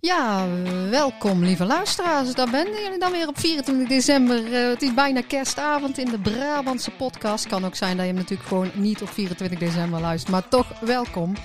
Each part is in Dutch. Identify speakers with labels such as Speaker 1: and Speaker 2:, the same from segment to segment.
Speaker 1: Ja, welkom lieve luisteraars. Daar ben jullie dan weer op 24 december. Eh, het is bijna kerstavond in de Brabantse podcast. Kan ook zijn dat je hem natuurlijk gewoon niet op 24 december luistert, maar toch welkom.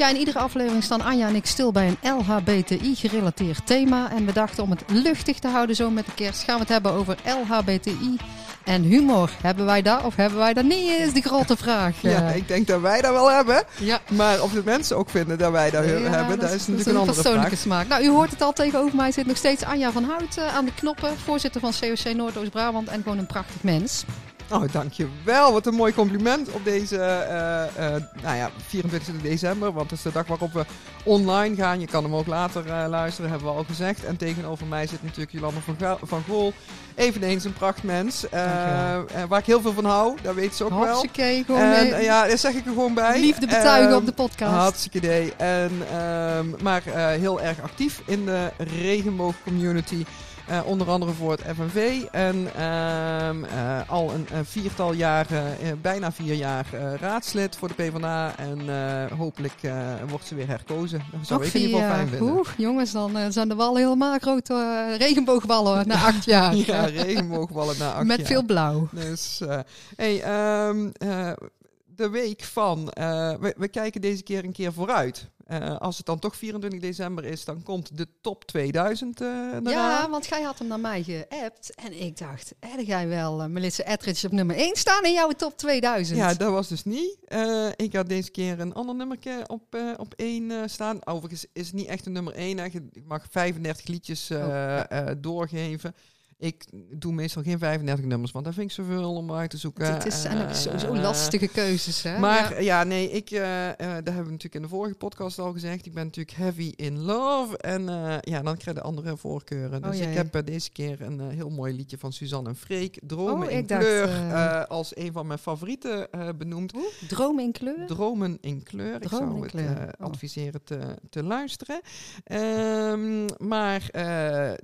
Speaker 1: Ja, in iedere aflevering staan Anja en ik stil bij een LHBTI-gerelateerd thema. En we dachten om het luchtig te houden zo met de kerst gaan we het hebben over LHBTI en humor. Hebben wij dat of hebben wij dat niet, is die grote vraag.
Speaker 2: Ja,
Speaker 1: Eh,
Speaker 2: ik denk dat wij dat wel hebben.
Speaker 1: ja.
Speaker 2: Maar of de mensen ook vinden dat wij dat
Speaker 1: Ja,
Speaker 2: hebben, dat, is natuurlijk een andere
Speaker 1: persoonlijke
Speaker 2: vraag.
Speaker 1: smaak. Nou, u hoort het al tegenover mij zit nog steeds Anja van Hout eh, aan de knoppen. Voorzitter van COC Noordoost-Brabant en gewoon een prachtig mens.
Speaker 2: Oh, dankjewel. Wat een mooi compliment op deze eh, eh, nou ja, 24 december. Want dat is de dag waarop we online gaan. Je kan hem ook later eh, luisteren, hebben we al gezegd. En tegenover mij zit natuurlijk Jolanda van, van Gool. Eveneens een prachtmens. waar ik heel veel van hou, dat weet ze ook wel.
Speaker 1: Hartstikke
Speaker 2: En ja, daar zeg ik er gewoon bij.
Speaker 1: liefde betuigen
Speaker 2: Ehm,
Speaker 1: op de podcast.
Speaker 2: Hartstikke idee. En, ehm, maar heel erg actief in de regenboogcommunity. Eh, onder andere voor het FNV. En ehm, eh, al een, een viertal jaren, eh, bijna vier jaar raadslid voor de PvdA. En hopelijk wordt ze weer herkozen. Dat zou ik in ieder geval fijn vinden.
Speaker 1: Oeh, jongens, dan zijn de wallen helemaal grote regenboogballen na acht jaar.
Speaker 2: Ja, regenboogballen na acht
Speaker 1: Met
Speaker 2: jaar.
Speaker 1: veel blauw.
Speaker 2: Dus, hey, ehm, eh, de week van, we, we kijken deze keer een keer vooruit. Eh, als het dan toch 24 december is, dan komt de top 2000 eh eraan.
Speaker 1: Ja, want jij had hem naar mij geappt. En ik dacht, heb jij wel eh, Melissa Etheridge op nummer 1 staan in jouw top 2000?
Speaker 2: Ja, dat was dus niet. Eh, ik had deze keer een ander nummertje op, eh, op één eh, staan. Overigens is het niet echt een nummer één. Hè. Je mag 35 liedjes eh,
Speaker 1: Oh,
Speaker 2: eh, doorgeven. Ik doe meestal geen 35 nummers, want dat vind ik zoveel om uit te zoeken.
Speaker 1: het, is, zijn ook sowieso lastige keuzes. Hè?
Speaker 2: Maar
Speaker 1: Ja.
Speaker 2: nee, ik, eh, eh, dat hebben we natuurlijk in de vorige podcast al gezegd. Ik ben natuurlijk heavy in love. En eh, ja, dan krijg je de andere voorkeuren.
Speaker 1: Oh,
Speaker 2: Dus
Speaker 1: jee.
Speaker 2: ik heb deze keer een heel mooi liedje van Suzanne en Freek. Dromen
Speaker 1: Oh,
Speaker 2: in
Speaker 1: dacht,
Speaker 2: kleur. als een van mijn favorieten benoemd.
Speaker 1: Droom in kleur?
Speaker 2: Dromen in kleur.
Speaker 1: Dromen
Speaker 2: ik zou het
Speaker 1: kleur. Oh.
Speaker 2: adviseren te, te luisteren. Ehm, maar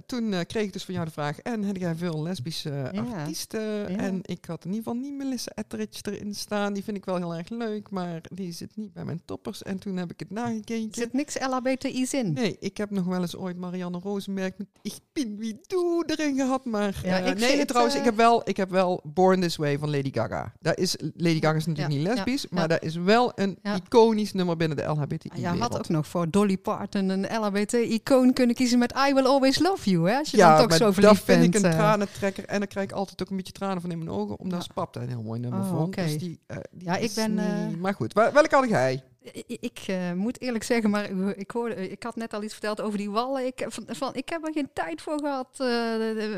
Speaker 2: toen kreeg ik dus van jou de vraag: en heb jij veel lesbische
Speaker 1: Ja.
Speaker 2: artiesten?
Speaker 1: Ja.
Speaker 2: En ik had in ieder geval niet Melissa Etheridge erin staan. Die vind ik wel heel erg leuk, maar die zit niet bij mijn toppers. En toen heb ik het nagekeken.
Speaker 1: Er zit niks LHBTI's in.
Speaker 2: Nee, ik heb nog wel eens ooit Marianne Rosenberg met Ik bin wie du erin gehad. Maar
Speaker 1: Ja,
Speaker 2: eh,
Speaker 1: ik
Speaker 2: nee,
Speaker 1: vind
Speaker 2: trouwens,
Speaker 1: eh,
Speaker 2: ik, heb wel, ik heb wel Born This Way van Lady Gaga. Dat is, Lady Gaga is natuurlijk niet lesbisch, maar dat is wel een iconisch nummer binnen de LHBTI
Speaker 1: Ah, Ja, je had ook nog voor Dolly Parton een LHBT-icoon kunnen kiezen met I Will Always Love You. Hè? Als je dan toch
Speaker 2: maar
Speaker 1: zo
Speaker 2: dat
Speaker 1: verliefd
Speaker 2: vind
Speaker 1: bent.
Speaker 2: Een
Speaker 1: eh.
Speaker 2: tranentrekker. En dan krijg ik altijd ook een beetje tranen van in mijn ogen. Omdat
Speaker 1: Ja.
Speaker 2: Spap een heel mooi nummer
Speaker 1: Oh,
Speaker 2: vond. Dus die, eh, die
Speaker 1: Ja, ik ben,
Speaker 2: niet-
Speaker 1: eh,
Speaker 2: Maar goed, wel- welke had jij?
Speaker 1: Ik moet eerlijk zeggen, maar ik, hoorde, ik had net al iets verteld over die wallen. Ik, heb van, van, ik heb er geen tijd voor gehad. Eh,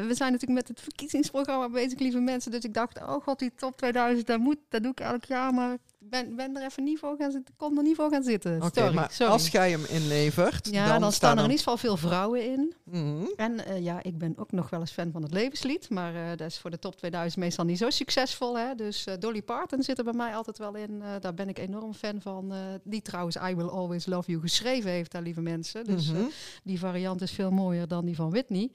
Speaker 1: we zijn natuurlijk met het verkiezingsprogramma bezig, lieve mensen. Dus ik dacht, oh god, die top 2000, dat, moet, dat doe ik elk jaar. Maar ben, ben er even niet voor gaan zitten. Ik kon er niet voor gaan zitten.
Speaker 2: Oké,
Speaker 1: sorry,
Speaker 2: maar
Speaker 1: sorry.
Speaker 2: als jij hem inlevert,
Speaker 1: ja,
Speaker 2: dan,
Speaker 1: dan,
Speaker 2: staan
Speaker 1: er in
Speaker 2: er...
Speaker 1: ieder geval veel vrouwen in.
Speaker 2: Mhm.
Speaker 1: En eh, ja, ik ben ook nog wel eens fan van het levenslied. Maar eh, dat is voor de top 2000 meestal niet zo succesvol. Hè? Dus eh, Dolly Parton zit er bij mij altijd wel in. Daar ben ik enorm fan van. die trouwens I Will Always Love You geschreven heeft, daar lieve mensen. Dus
Speaker 2: Mhm.
Speaker 1: die variant is veel mooier dan die van Whitney.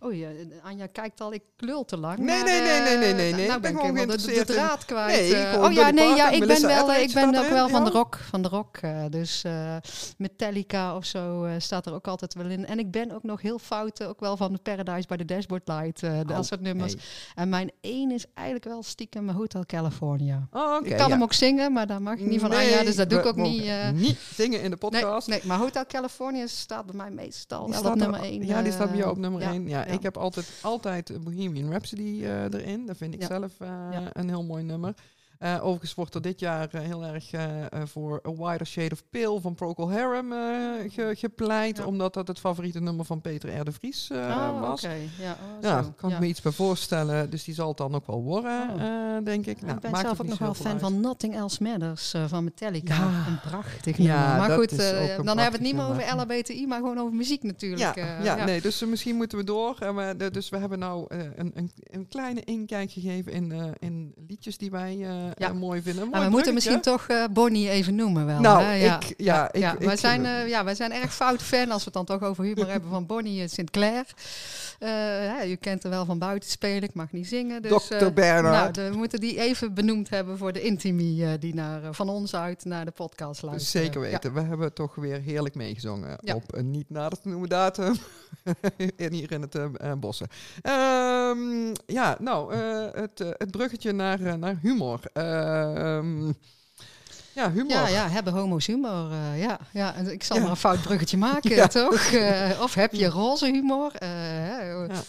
Speaker 1: Oh ja, Anja kijkt al, ik klul te lang.
Speaker 2: Nee,
Speaker 1: maar,
Speaker 2: nee, nee, nee, nee, nee, nee.
Speaker 1: Nou
Speaker 2: Ik ben
Speaker 1: ben ik
Speaker 2: gewoon
Speaker 1: helemaal de, draad kwijt.
Speaker 2: Nee,
Speaker 1: oh ja, nee, ja, ik ben wel, ik ben ook
Speaker 2: erin,
Speaker 1: wel van de
Speaker 2: ja.
Speaker 1: rock. Van de rock eh, dus eh, Metallica of zo eh, staat er ook altijd wel in. En ik ben ook nog heel fout, eh, ook wel van de Paradise by the Dashboard Light. dat
Speaker 2: Oh,
Speaker 1: soort nummers.
Speaker 2: hey.
Speaker 1: En mijn één is eigenlijk wel stiekem Hotel California.
Speaker 2: Oh,
Speaker 1: ik kan
Speaker 2: ja.
Speaker 1: hem ook zingen, maar daar mag ik niet van
Speaker 2: Nee,
Speaker 1: Anja, dus dat doe ik ook niet.
Speaker 2: niet zingen in de podcast.
Speaker 1: nee, maar Hotel California staat bij mij meestal wel op
Speaker 2: er-
Speaker 1: nummer 1.
Speaker 2: Ja, die staat bij jou op nummer
Speaker 1: ja,
Speaker 2: 1. Ja,
Speaker 1: ja.
Speaker 2: ik heb altijd, altijd Bohemian Rhapsody erin. Dat vind ik
Speaker 1: Ja.
Speaker 2: zelf
Speaker 1: Ja.
Speaker 2: een heel mooi nummer. Eh, overigens wordt er dit jaar eh, heel erg eh, voor A Wider Shade of Pale van Procol Harum ge- gepleit.
Speaker 1: Ja.
Speaker 2: Omdat dat het favoriete nummer van Peter R. de Vries
Speaker 1: Oh,
Speaker 2: was.
Speaker 1: oké. Ja, oh,
Speaker 2: Ja, kan ik
Speaker 1: Ja.
Speaker 2: me iets bij voorstellen. Dus die zal het dan ook wel worden,
Speaker 1: Oh.
Speaker 2: denk ik. Nou,
Speaker 1: ik ben zelf
Speaker 2: ook
Speaker 1: nog wel fan
Speaker 2: uit.
Speaker 1: van Nothing Else Matters van Metallica. Een prachtig nummer. Maar goed, dan hebben we het niet meer over. LHBTI, maar gewoon over muziek natuurlijk.
Speaker 2: Ja, ja, nee, dus misschien moeten we door. Dus we hebben nou een, een, een kleine inkijk gegeven in, in liedjes die wij
Speaker 1: Ja.
Speaker 2: eh, mooi vinden. Een
Speaker 1: Maar
Speaker 2: mooi
Speaker 1: we moeten misschien toch eh, Bonnie even noemen wel.
Speaker 2: Nou,
Speaker 1: hè?
Speaker 2: ik- ja, ik-
Speaker 1: ja.
Speaker 2: ik-
Speaker 1: wij, zijn, eh, ja, wij zijn erg fout fan, als we het dan toch over humor hebben, van Bonnie Sinclair. Eh, ja, je kent er wel van buiten spelen, ik mag niet zingen. Dus,
Speaker 2: Dr.
Speaker 1: eh,
Speaker 2: Bernhard.
Speaker 1: Nou, we moeten die even benoemd hebben voor de intimie die naar, van ons uit naar de podcast luisteren.
Speaker 2: Zeker weten. We hebben toch weer heerlijk meegezongen
Speaker 1: Ja.
Speaker 2: op een niet nader te noemen datum. hier in het eh, eh, bossen. Ehm, ja, nou, eh, het, het bruggetje naar, naar humor. Ehm, ja, humor.
Speaker 1: Ja, ja, hebben homo's humor. eh, ja, ja. En ik zal
Speaker 2: Ja.
Speaker 1: maar een fout bruggetje maken,
Speaker 2: Ja.
Speaker 1: toch? Eh, of heb je roze humor? Eh,
Speaker 2: Ja.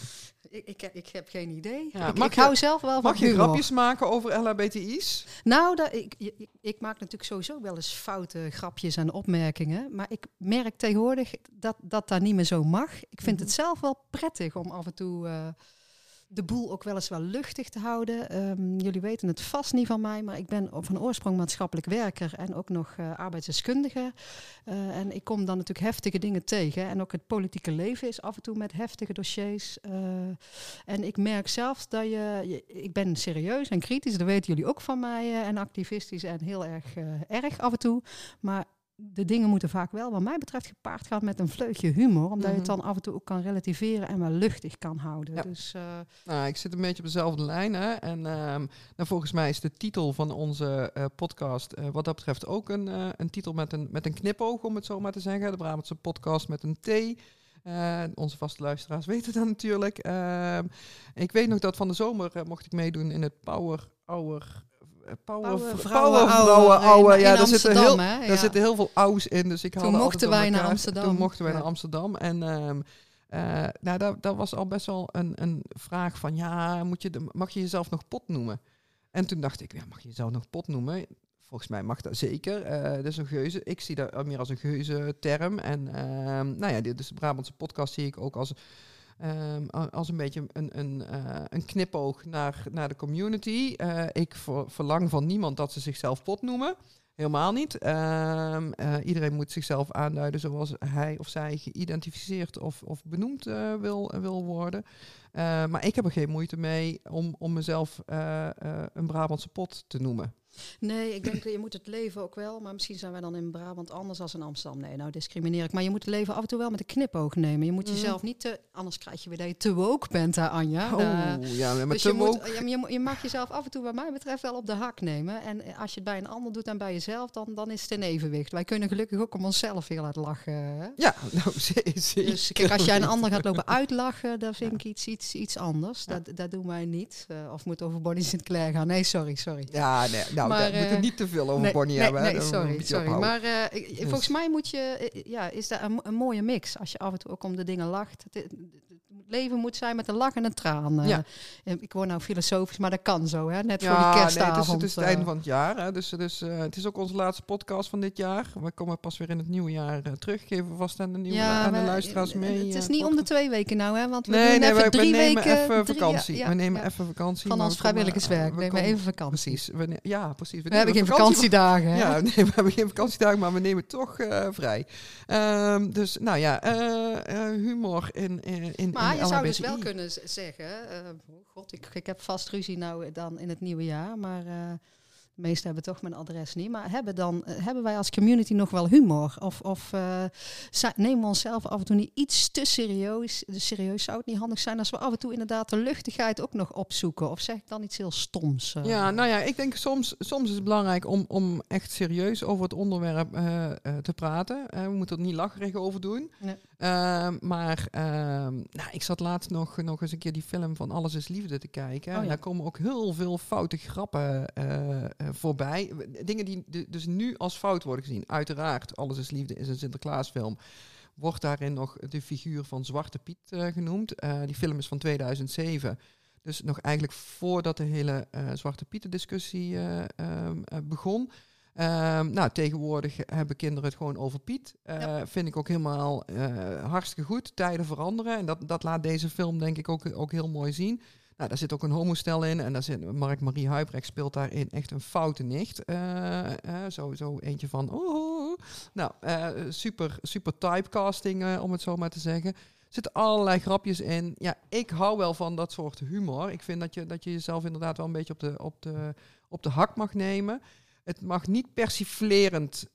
Speaker 1: ik, ik, heb- ik heb geen idee.
Speaker 2: Ja,
Speaker 1: ik
Speaker 2: je-
Speaker 1: hou zelf wel van
Speaker 2: Mag je
Speaker 1: humor.
Speaker 2: grapjes maken over LHBTI's?
Speaker 1: Nou, dat, ik, ik, maak natuurlijk sowieso wel eens foute grapjes en opmerkingen. Maar ik merk tegenwoordig dat dat daar niet meer zo mag. Ik vind
Speaker 2: Mhm.
Speaker 1: het zelf wel prettig om af en toe de boel ook wel eens wel luchtig te houden. Ehm, jullie weten het vast niet van mij, maar ik ben van oorsprong maatschappelijk werker en ook nog eh, arbeidsdeskundige. Eh, en ik kom dan natuurlijk heftige dingen tegen. En ook het politieke leven is af en toe met heftige dossiers. Eh, en ik merk zelfs dat je, je- Ik ben serieus en kritisch, dat weten jullie ook van mij. en activistisch en heel erg erg af en toe. Maar de dingen moeten vaak wel, wat mij betreft, gepaard gaan met een vleugje humor. Omdat je het
Speaker 2: Mhm.
Speaker 1: dan af en toe ook kan relativeren en wel luchtig kan houden.
Speaker 2: Ja.
Speaker 1: Dus eh,
Speaker 2: Nou, ik zit een beetje op dezelfde lijn. Hè? En nou, volgens mij is de titel van onze eh, podcast eh, wat dat betreft ook een, een titel met een, met een knipoog, om het zo maar te zeggen. De Brabantse podcast met een T. Onze vaste luisteraars weten dat natuurlijk. Ehm, ik weet nog dat van de zomer mocht ik meedoen in het Power Hour. Power,
Speaker 1: Power
Speaker 2: v-
Speaker 1: Vrouwen
Speaker 2: Power
Speaker 1: Hour
Speaker 2: Vrouwen
Speaker 1: in-
Speaker 2: Hour.
Speaker 1: in
Speaker 2: Ja, daar zitten, heel,
Speaker 1: hè?
Speaker 2: daar
Speaker 1: Ja.
Speaker 2: zitten heel veel ouds in. Dus ik
Speaker 1: Toen mochten wij naar. Amsterdam.
Speaker 2: Toen mochten wij
Speaker 1: Ja.
Speaker 2: naar Amsterdam. En eh, nou, dat, dat was al best wel een, een vraag van, ja, moet je de, mag je jezelf nog pot noemen? En toen dacht ik, ja, mag je jezelf nog pot noemen? Volgens mij mag dat zeker. Eh dat is een geuze. Ik zie dat meer als een geuze term. En ehm, nou ja, dit is de Brabantse podcast zie ik ook als, ehm, als een beetje een, een, eh, een knipoog naar, naar de community. Eh, ik ver- verlang van niemand dat ze zichzelf pot noemen. Helemaal niet. Ehm, eh, iedereen moet zichzelf aanduiden zoals hij of zij geïdentificeerd of, of benoemd wil, wil worden. Maar ik heb er geen moeite mee om, om mezelf een Brabantse pot te noemen.
Speaker 1: Nee, ik denk dat je moet het leven ook wel, maar misschien zijn wij dan in Brabant anders als in Amsterdam. Nee, nou discrimineer ik. Maar je moet het leven af en toe wel met een knipoog nemen. Je moet
Speaker 2: Mhm.
Speaker 1: jezelf niet te, anders krijg je weer dat je te woke bent, hè, Anja.
Speaker 2: Oh,
Speaker 1: Eh,
Speaker 2: ja, met
Speaker 1: dus
Speaker 2: te
Speaker 1: je, moet,
Speaker 2: woke-
Speaker 1: maar je, mag jezelf af en toe, wat mij betreft, wel op de hak nemen. En als je het bij een ander doet en bij jezelf, dan, dan is het in evenwicht. Wij kunnen gelukkig ook om onszelf heel hard lachen. Hè?
Speaker 2: Ja, nou, ze- zeker.
Speaker 1: Dus kijk, als jij een ander gaat lopen uitlachen, dan vind ik iets, iets, iets anders.
Speaker 2: Ja.
Speaker 1: Dat, dat doen wij niet. Eh, of moet over Bonnie Sinclair gaan. Nee, sorry, sorry.
Speaker 2: Ja, nee, nou,
Speaker 1: Maar,
Speaker 2: daar moeten we
Speaker 1: eh,
Speaker 2: niet te veel over
Speaker 1: nee,
Speaker 2: Bonnie
Speaker 1: nee,
Speaker 2: hebben.
Speaker 1: Nee,
Speaker 2: we
Speaker 1: sorry, sorry. Maar eh,
Speaker 2: Dus-
Speaker 1: volgens mij moet je, eh, ja, is daar een, een mooie mix. Als je af en toe ook om de dingen lacht. Het leven moet zijn met een lach en een traan. eh.
Speaker 2: Ja.
Speaker 1: Eh, Ik word nou filosofisch, maar dat kan zo, hè? Net
Speaker 2: Ja,
Speaker 1: voor die
Speaker 2: nee,
Speaker 1: kerstavond.
Speaker 2: het is, het is het
Speaker 1: eh.
Speaker 2: einde van het jaar. Hè, dus dus het is ook onze laatste podcast van dit jaar. We komen pas weer in het nieuwe jaar terug. Geven we vast aan de, nieuwe, aan de luisteraars mee.
Speaker 1: Het is niet om de twee weken nou, hè? Want we
Speaker 2: Nee,
Speaker 1: doen
Speaker 2: nee,
Speaker 1: even
Speaker 2: we, we
Speaker 1: drie
Speaker 2: nemen
Speaker 1: weken.
Speaker 2: even vakantie. we nemen even vakantie.
Speaker 1: Van ons vrijwilligerswerk.
Speaker 2: we
Speaker 1: nemen even vakantie.
Speaker 2: Precies. We ja, precies.
Speaker 1: We hebben geen vakantiedagen, hè?
Speaker 2: Ja, nee, we hebben geen vakantiedagen, maar we nemen toch vrij. Ehm, dus, nou ja, humor in, in, in
Speaker 1: Maar
Speaker 2: in
Speaker 1: je zou dus wel kunnen zeggen, eh, oh god, ik, ik heb vast ruzie nou dan in het nieuwe jaar, maar eh, de meesten hebben toch mijn adres niet. Maar hebben, dan, eh, hebben wij als community nog wel humor? Of, of eh, nemen we onszelf af en toe niet iets te serieus? Dus serieus zou het niet handig zijn als we af en toe inderdaad de luchtigheid ook nog opzoeken? Of zeg ik dan iets heel stoms? eh?
Speaker 2: Ja, nou ja, ik denk soms, soms is het belangrijk om, om echt serieus over het onderwerp te praten. We moeten er niet lacherig over doen.
Speaker 1: Nee.
Speaker 2: Ehm, maar ehm, nou, ik zat laatst nog, nog eens een keer die film van Alles is Liefde te kijken.
Speaker 1: Oh
Speaker 2: en daar komen ook heel veel foute grappen voorbij. Dingen die du- dus nu als fout worden gezien. Uiteraard, Alles is Liefde is een Sinterklaasfilm. Wordt daarin nog de figuur van Zwarte Piet eh, genoemd. Eh, die film is van 2007. Dus nog eigenlijk voordat de hele eh, Zwarte Pieten discussie eh, ehm, eh, begon. Ehm, nou, tegenwoordig hebben kinderen het gewoon over Piet. Eh,
Speaker 1: Ja.
Speaker 2: Vind ik ook helemaal eh, hartstikke goed. Tijden veranderen. En dat, dat laat deze film denk ik ook, ook heel mooi zien. Nou, daar zit ook een homostel in. En daar zit Mark-Marie Huibrecht speelt daarin echt een foute nicht. Eh, zo, eentje van... Oh, nou, eh, super, super typecasting, om het zo maar te zeggen. Er zitten allerlei grapjes in. Ja, ik hou wel van dat soort humor. Ik vind dat je, dat je jezelf inderdaad wel een beetje op de, op de, op de hak mag nemen. Het mag niet persiflerend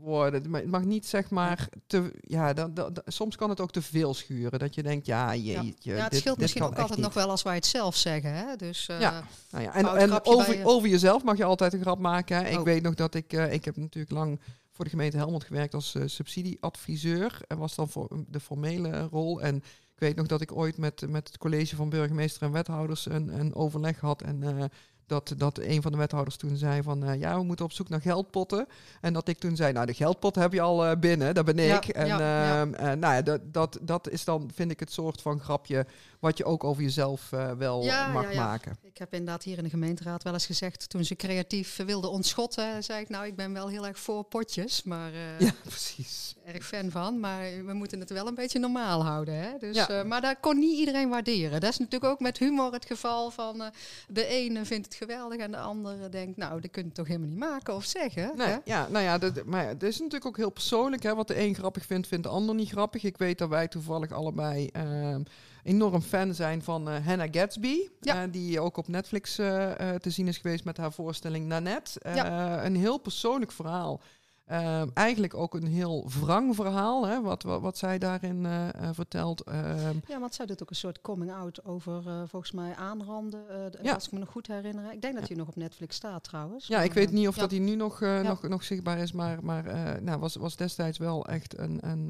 Speaker 2: worden. Het ma- Het mag niet zeg maar te. Ja, dan, soms kan het ook te veel schuren. Dat je denkt, ja, jeetje.
Speaker 1: ja, het
Speaker 2: dit-
Speaker 1: scheelt
Speaker 2: dit
Speaker 1: misschien ook altijd nog wel als wij het zelf zeggen. Hè? Dus, eh,
Speaker 2: Ja. Nou ja, en over,
Speaker 1: je.
Speaker 2: over jezelf mag je altijd een grap maken. Hè. Ik
Speaker 1: Oh.
Speaker 2: weet nog dat ik, eh, ik heb natuurlijk lang voor de gemeente Helmond gewerkt als eh, subsidieadviseur. En was dan voor de formele rol. En ik weet nog dat ik ooit met, met het college van burgemeester en wethouders een, een overleg had. En eh, dat, dat een van de wethouders toen zei van eh, ja, we moeten op zoek naar geldpotten. En dat ik toen zei, nou de geldpot heb je al eh, binnen, dat ben
Speaker 1: Ja,
Speaker 2: ik. en
Speaker 1: ja, ja.
Speaker 2: ehm, eh, nou ja, dat, dat, dat is dan, vind ik, het soort van grapje wat je ook over jezelf wel mag maken.
Speaker 1: Ik heb inderdaad hier in de gemeenteraad wel eens gezegd, toen ze creatief wilden ontschotten, zei ik nou, ik ben wel heel erg voor potjes, maar
Speaker 2: Ja, precies.
Speaker 1: erg fan van. Maar we moeten het wel een beetje normaal houden. Hè? Dus, maar dat kon niet iedereen waarderen. Dat is natuurlijk ook met humor het geval van de ene vindt het geweldig en de andere denkt, nou, dat kun je toch helemaal niet maken of zeggen.
Speaker 2: Nee,
Speaker 1: hè?
Speaker 2: ja, nou ja, dat, maar ja, het is natuurlijk ook heel persoonlijk. Hè, wat de een grappig vindt, vindt de ander niet grappig. Ik weet dat wij toevallig allebei ehm, enorm fan zijn van eh, Hannah Gatsby.
Speaker 1: Ja.
Speaker 2: eh, die ook op Netflix eh, te zien is geweest met haar voorstelling Nanette.
Speaker 1: Ja.
Speaker 2: Een heel persoonlijk verhaal. Ehm, eigenlijk ook een heel wrang verhaal, hè, wat, wat, wat zij daarin eh, eh, vertelt. Ehm,
Speaker 1: Ja, want zij doet ook een soort coming-out over, eh, volgens mij, aanranden.
Speaker 2: Ja.
Speaker 1: Als ik me nog goed herinner. Ik denk dat hij nog op Netflix staat trouwens.
Speaker 2: Ja, ik weet niet of
Speaker 1: ja.
Speaker 2: dat hij nu nog, nog, nog zichtbaar is, maar, maar nou, was, was destijds wel echt een, een,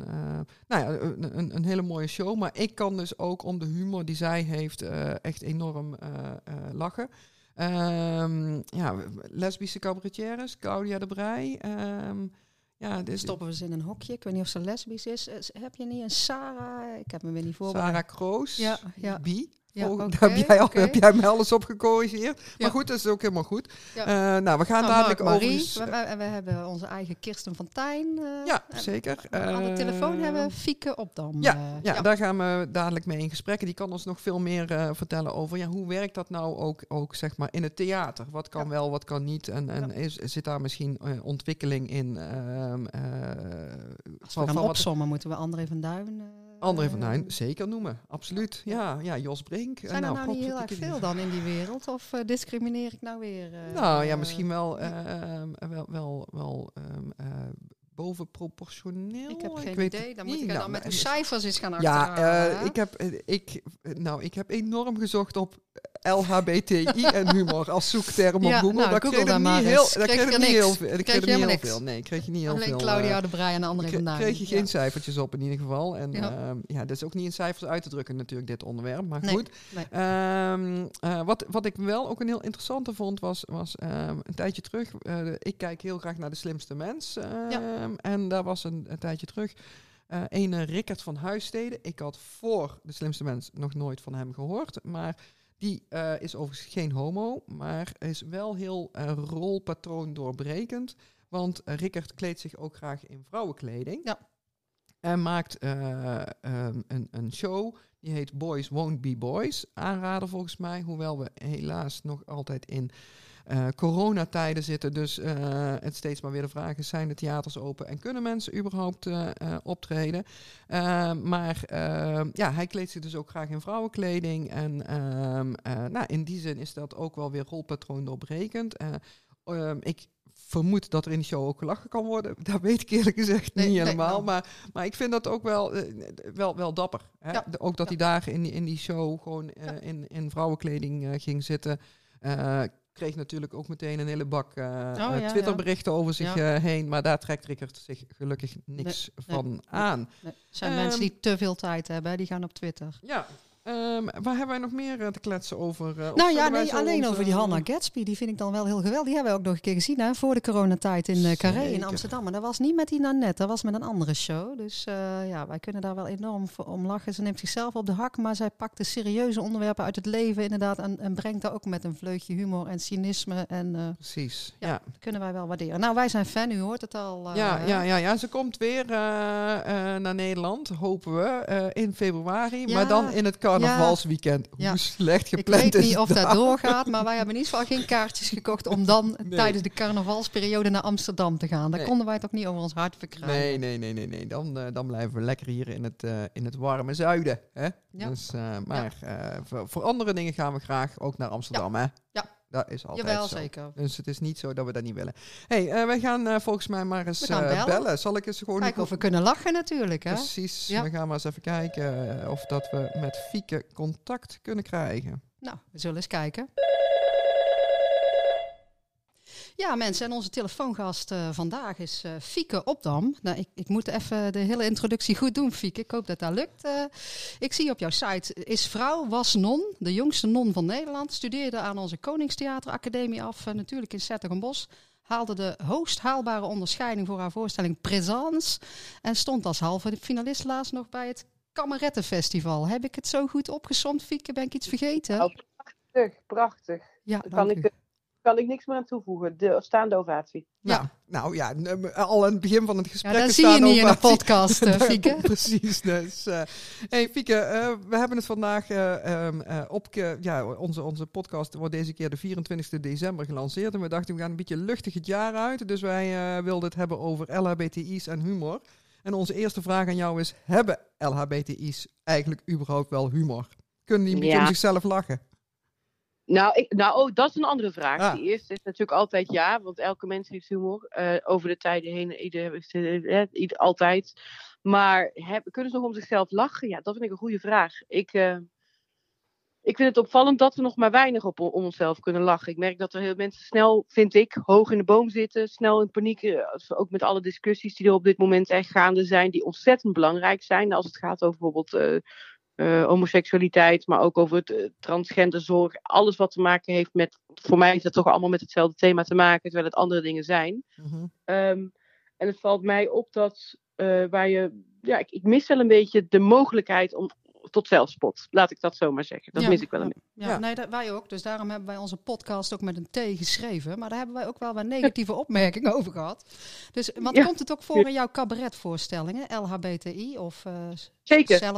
Speaker 2: nou ja, een, een, een hele mooie show. Maar ik kan dus ook om de humor die zij heeft echt enorm lachen. Ehm, ja, lesbische cabaretières, Claudia de Brij. ehm, ja, dit,
Speaker 1: Stoppen we ze in een hokje. Ik weet niet of ze lesbisch is. Eh, heb je niet een Sarah? Ik heb me weer niet voor.
Speaker 2: Sarah Kroos,
Speaker 1: Ja, ja.
Speaker 2: Bi.
Speaker 1: Ja,
Speaker 2: Oh, daar heb jij, al, heb jij me alles op gecorrigeerd.
Speaker 1: Ja.
Speaker 2: Maar goed, dat is ook helemaal goed.
Speaker 1: Ja.
Speaker 2: Eh, nou, we gaan
Speaker 1: Nou,
Speaker 2: dadelijk over...
Speaker 1: Marie. We, we, we hebben onze eigen Kirsten van Tijn. eh,
Speaker 2: Ja,
Speaker 1: en
Speaker 2: zeker.
Speaker 1: Aan de telefoon
Speaker 2: Eh,
Speaker 1: hebben we Fieke Opdam.
Speaker 2: Ja, ja, daar gaan we dadelijk mee in gesprek. En die kan ons nog veel meer vertellen over ja, hoe werkt dat nou ook, ook zeg maar in het theater? Wat kan wel, wat kan niet? En, en is, zit daar misschien ontwikkeling in? ehm, eh,
Speaker 1: Als we
Speaker 2: van,
Speaker 1: gaan opsommen, moeten we André van Duin... eh,
Speaker 2: André van Duin
Speaker 1: eh,
Speaker 2: zeker noemen. Absoluut. Ja, ja Jos Brink.
Speaker 1: Zijn er
Speaker 2: nou,
Speaker 1: nou niet heel erg veel dan in die wereld? Of eh, discrimineer ik nou weer? eh,
Speaker 2: Nou ja,
Speaker 1: eh,
Speaker 2: misschien wel, ehm, wel, wel, wel ehm, eh, bovenproportioneel.
Speaker 1: Ik heb geen
Speaker 2: weet
Speaker 1: idee. Dan moet ik er
Speaker 2: Nou,
Speaker 1: dan met de cijfers eens gaan
Speaker 2: Ja,
Speaker 1: achterhalen.
Speaker 2: eh,
Speaker 1: hè?
Speaker 2: ik, heb, eh, ik, eh, nou, ik heb enorm gezocht op LHBTI en humor als zoekterm op Google.
Speaker 1: nou,
Speaker 2: daar
Speaker 1: Google
Speaker 2: kreeg niet heel, daar
Speaker 1: Kreeg
Speaker 2: kreeg niet heel veel.
Speaker 1: Kreeg
Speaker 2: kreeg
Speaker 1: je
Speaker 2: niet heel veel. Nee, kreeg je niet heel
Speaker 1: Alleen
Speaker 2: veel.
Speaker 1: Claudia
Speaker 2: eh,
Speaker 1: de Brij en André
Speaker 2: kre-
Speaker 1: van Duin.
Speaker 2: kreeg je geen
Speaker 1: Ja.
Speaker 2: cijfertjes op in ieder geval. En
Speaker 1: Ja.
Speaker 2: ja, ja dat is ook niet in cijfers uit te drukken natuurlijk, dit onderwerp. Maar
Speaker 1: Nee,
Speaker 2: goed.
Speaker 1: nee.
Speaker 2: Ehm, eh, wat, wat ik wel ook een heel interessante vond, was, was ehm, een tijdje terug. eh, ik kijk heel graag naar de slimste mens. ehm, En daar was een, een tijdje terug eh een Rickert van Huissteden. Ik had voor de slimste mens nog nooit van hem gehoord. Maar die eh, is overigens geen homo, maar is wel heel eh, rolpatroon doorbrekend. Want eh, Rickert kleedt zich ook graag in vrouwenkleding.
Speaker 1: Ja.
Speaker 2: En maakt eh, ehm, een, een show die heet Boys Won't Be Boys. Aanrader volgens mij, hoewel we helaas nog altijd in eh, coronatijden zitten. Dus eh, het steeds maar weer de vraag is, zijn de theaters open en kunnen mensen überhaupt eh, optreden? Eh, maar eh, ja, hij kleedt zich dus ook graag in vrouwenkleding. En ehm, eh, nou, in die zin is dat ook wel weer rolpatroon doorbrekend. Ehm, ik vermoed dat er in de show ook gelachen kan worden. Dat weet ik eerlijk gezegd
Speaker 1: Nee,
Speaker 2: niet
Speaker 1: nee,
Speaker 2: helemaal.
Speaker 1: nou.
Speaker 2: Maar, maar ik vind dat ook wel, wel, wel dapper. Hè?
Speaker 1: Ja.
Speaker 2: Ook dat
Speaker 1: Ja.
Speaker 2: hij daar in die, in die show gewoon
Speaker 1: Ja.
Speaker 2: in, in vrouwenkleding ging zitten. Kreeg natuurlijk ook meteen een hele bak eh,
Speaker 1: Oh, ja,
Speaker 2: Twitterberichten over zich
Speaker 1: Ja.
Speaker 2: eh, heen. Maar daar trekt Rickert zich gelukkig niks
Speaker 1: nee,
Speaker 2: van aan.
Speaker 1: Nee, er zijn
Speaker 2: Ehm,
Speaker 1: mensen die te veel tijd hebben, die gaan op Twitter.
Speaker 2: Ja. Ehm, waar hebben wij nog meer eh, te kletsen over? eh,
Speaker 1: Nou ja, nee, alleen
Speaker 2: onze-
Speaker 1: over die Hannah Gatsby. Die vind ik dan wel heel geweldig. Die hebben we ook nog een keer gezien hè, voor de coronatijd in eh Carré in. Amsterdam. Maar dat was niet met die Nanette, dat was met een andere show. Dus eh, ja, wij kunnen daar wel enorm voor om lachen. Ze neemt zichzelf op de hak, maar zij pakt de serieuze onderwerpen uit het leven inderdaad. En, en brengt daar ook met een vleugje humor en cynisme. En eh,
Speaker 2: Precies,
Speaker 1: Ja.
Speaker 2: ja.
Speaker 1: dat kunnen wij wel waarderen. Nou, wij zijn fan, u hoort het al. eh,
Speaker 2: Ja, ja, ja, ja, ze komt weer eh, eh, naar Nederland, hopen we, eh, in februari.
Speaker 1: Ja.
Speaker 2: Maar dan in het carnavalsweekend.
Speaker 1: Ja.
Speaker 2: Hoe slecht
Speaker 1: Ik
Speaker 2: gepland
Speaker 1: weet
Speaker 2: is
Speaker 1: niet of dat
Speaker 2: dat?
Speaker 1: doorgaat, maar wij hebben in ieder geval geen kaartjes gekocht om dan
Speaker 2: Nee.
Speaker 1: tijdens de carnavalsperiode naar Amsterdam te gaan. Daar
Speaker 2: Nee.
Speaker 1: konden wij toch niet over ons hart verkrijgen.
Speaker 2: Nee, nee, nee, nee, nee. Dan, eh, dan blijven we lekker hier in het, eh, in het warme zuiden. Hè?
Speaker 1: Ja.
Speaker 2: Dus, eh, maar voor, voor andere dingen gaan we graag ook naar Amsterdam. Hè?
Speaker 1: Ja,
Speaker 2: dat is altijd
Speaker 1: Jawel,
Speaker 2: zo.
Speaker 1: zeker.
Speaker 2: Dus het is niet zo dat we dat niet willen. hey, eh, wij gaan eh, volgens mij maar eens eh,
Speaker 1: bellen.
Speaker 2: Zal ik eens gewoon...
Speaker 1: Kijken of we kunnen lachen natuurlijk, hè?
Speaker 2: Precies.
Speaker 1: Ja.
Speaker 2: We gaan maar eens even kijken of dat we met Fieke contact kunnen krijgen.
Speaker 1: Nou, we zullen eens kijken. Ja, mensen, en onze telefoongast eh, vandaag is eh Fieke Opdam. Nou, ik, ik moet even de hele introductie goed doen, Fieke. Ik hoop dat dat lukt. Eh, ik zie op jouw site, is vrouw, was non, de jongste non van Nederland. Studeerde aan onze Koningstheateracademie af, natuurlijk in Zettergenbos. Haalde de hoogst haalbare onderscheiding voor haar voorstelling Présence. En stond als halve finalist laatst nog bij het Kamerettenfestival. Heb ik het zo goed opgesomd, Fieke? Ben ik iets vergeten?
Speaker 3: Nou, prachtig, prachtig.
Speaker 1: ja, dank
Speaker 3: kan
Speaker 1: u.
Speaker 3: ik, kan ik niks meer aan toevoegen. De staande ovatie.
Speaker 1: Ja.
Speaker 2: Ja. Nou ja, al aan het begin van het
Speaker 1: Ja,
Speaker 2: gesprek.
Speaker 1: dat
Speaker 2: is
Speaker 1: zie je niet in
Speaker 2: wat-
Speaker 1: podcast, eh, Fieke.
Speaker 2: Precies. Dus, eh hey Fieke, eh, we hebben het vandaag eh, ehm, eh, op... Ja, onze, onze podcast wordt deze keer de 24 december gelanceerd. En we dachten, we gaan een beetje luchtig het jaar uit. Dus wij eh, wilden het hebben over LHBTI's en humor. En onze eerste vraag aan jou is, hebben LHBTI's eigenlijk überhaupt wel humor? Kunnen die een beetje
Speaker 3: Ja.
Speaker 2: om zichzelf lachen?
Speaker 3: Nou, ik, nou oh, dat is een andere vraag.
Speaker 2: Ah.
Speaker 3: De eerste is natuurlijk altijd ja, want elke mens heeft humor. eh, over de tijden heen, ieder, eh, ieder, altijd. Maar heb, kunnen ze nog om zichzelf lachen? Ja, dat vind ik een goede vraag. Ik, eh, ik vind het opvallend dat we nog maar weinig op om onszelf kunnen lachen. Ik merk dat er heel mensen snel, vind ik, hoog in de boom zitten. Snel in paniek, eh, ook met alle discussies die er op dit moment echt gaande zijn. Die ontzettend belangrijk zijn. Als het gaat over bijvoorbeeld... eh, eh, homoseksualiteit, maar ook over het eh, transgenderzorg. Alles wat te maken heeft met, voor mij is dat toch allemaal met hetzelfde thema te maken, terwijl het andere dingen zijn.
Speaker 2: Mhm.
Speaker 3: Ehm, en het valt mij op dat eh, waar je, ja, ik, ik mis wel een beetje de mogelijkheid om tot zelfspot. Laat ik dat zo maar zeggen. Dat
Speaker 1: Ja,
Speaker 3: mis ik wel een beetje.
Speaker 1: Ja,
Speaker 2: Ja.
Speaker 1: nee, dat, wij ook. Dus daarom hebben wij onze podcast ook met een T geschreven. Maar daar hebben wij ook wel wat negatieve opmerkingen over gehad. Dus, want
Speaker 3: Ja.
Speaker 1: komt het ook voor in jouw cabaretvoorstellingen? LHBTI of eh
Speaker 3: Zeker.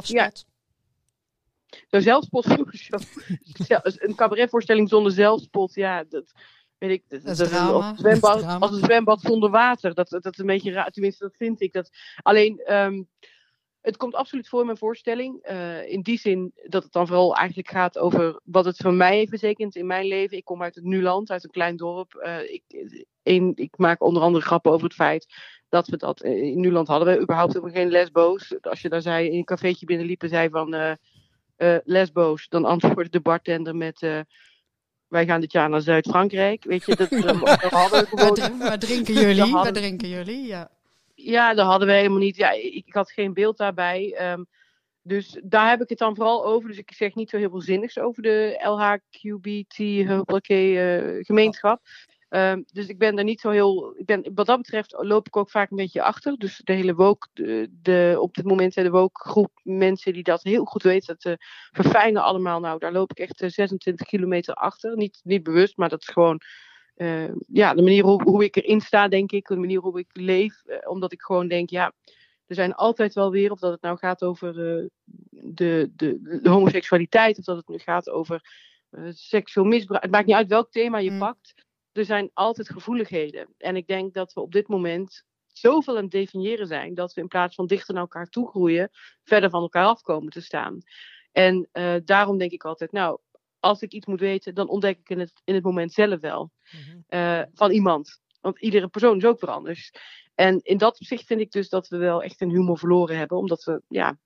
Speaker 3: Zo'n zelfspot sowieso. Zel- Een cabaretvoorstelling zonder zelfspot, ja, dat weet ik. Dat,
Speaker 1: Dat drama. Is
Speaker 3: zwembad, als een zwembad zonder water. Dat, dat is een beetje raar, tenminste, dat vind ik. Dat, alleen, ehm, het komt absoluut voor in mijn voorstelling. eh, in die zin dat het dan vooral eigenlijk gaat over wat het voor mij heeft betekend in mijn leven. Ik kom uit het Nuland, uit een klein dorp. Eh, ik, een, ik maak onder andere grappen over het feit dat we dat eh, in Nuland hadden we überhaupt helemaal geen lesbo's. Als je daar zei, in een cafeetje binnenliep en zei van lesbo's, dan antwoordde de bartender met eh, wij gaan dit jaar naar Zuid-Frankrijk. Weet je, dat, hadden we gewoon.
Speaker 1: waar drinken jullie? Waar drinken jullie? Ja.
Speaker 3: Ja, dat hadden we helemaal niet. Ja, ik, ik had geen beeld daarbij. ehm, dus daar heb ik het dan vooral over. Dus ik zeg niet zo heel veel zinnigs over de LHQBT eh. Ehm, dus ik ben daar niet zo heel. Ik ben, wat dat betreft loop ik ook vaak een beetje achter. Dus de hele woke, de, de, op dit moment de woke groep mensen die dat heel goed weten, dat eh, verfijnen allemaal. Nou, daar loop ik echt eh, 26 kilometer achter. Niet, niet bewust, maar dat is gewoon eh, ja, de manier hoe, hoe ik erin sta, denk ik. De manier hoe ik leef. eh, omdat ik gewoon denk, ja, er zijn altijd wel weer, of dat het nou gaat over eh, de, de, de homoseksualiteit, of dat het nu gaat over eh, seksueel misbruik. Het maakt niet uit welk thema je
Speaker 1: Mm.
Speaker 3: pakt. Er zijn altijd gevoeligheden. En ik denk dat we op dit moment zoveel aan het definiëren zijn, dat we in plaats van dichter naar elkaar toe groeien, verder van elkaar af komen te staan. En eh, daarom denk ik altijd, nou, als ik iets moet weten, dan ontdek ik in het, in het moment zelf wel
Speaker 2: Mhm.
Speaker 3: eh, van iemand. Want iedere persoon is ook weer anders. En in dat opzicht vind ik dus dat we wel echt een humor verloren hebben. Omdat we ja,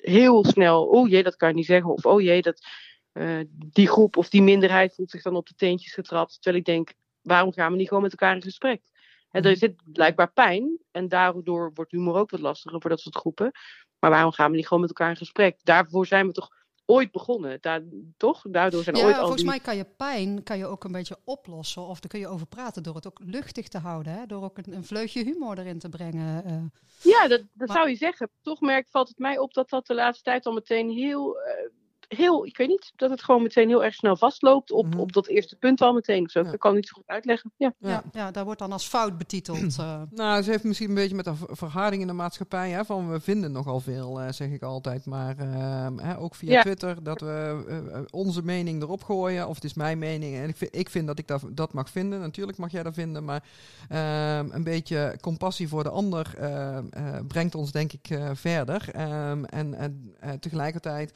Speaker 3: heel snel, oh jee, dat kan je niet zeggen. Of oh jee, dat, eh, die groep of die minderheid voelt zich dan op de teentjes getrapt. Terwijl ik denk, waarom gaan we niet gewoon met elkaar in gesprek? Hè, er zit blijkbaar pijn. En daardoor wordt humor ook wat lastiger voor dat soort groepen. Maar waarom gaan we niet gewoon met elkaar in gesprek? Daarvoor zijn we toch ooit begonnen. Daar, toch? Daardoor zijn
Speaker 1: Ja,
Speaker 3: ooit al
Speaker 1: volgens
Speaker 3: die...
Speaker 1: mij kan je pijn kan je ook een beetje oplossen. Of daar kun je over praten door het ook luchtig te houden. Hè? Door ook een, een vleugje humor erin te brengen. eh.
Speaker 3: Ja, dat, dat
Speaker 1: Maar-
Speaker 3: zou je zeggen. Toch merk, valt het mij op dat dat de laatste tijd al meteen heel, eh, heel, ik weet niet, dat het gewoon meteen heel erg snel vastloopt op,
Speaker 2: Mhm.
Speaker 3: op dat eerste punt al meteen. Zo,
Speaker 2: Ja.
Speaker 3: Dat kan ik niet zo goed uitleggen. Ja.
Speaker 1: ja.
Speaker 2: Ja.
Speaker 1: Ja, daar wordt dan als fout betiteld. eh.
Speaker 2: Nou, ze heeft misschien een beetje met een ver- verharding in de maatschappij. Hè, van we vinden nogal veel, eh, zeg ik altijd. Maar ehm, hè, ook via
Speaker 3: Ja.
Speaker 2: Twitter, dat we eh, onze mening erop gooien. Of het is mijn mening. En ik vind, ik vind dat ik dat, dat mag vinden. Natuurlijk mag jij dat vinden. Maar ehm, een beetje compassie voor de ander ehm, eh, brengt ons denk ik eh, verder. Ehm, en en eh, tegelijkertijd...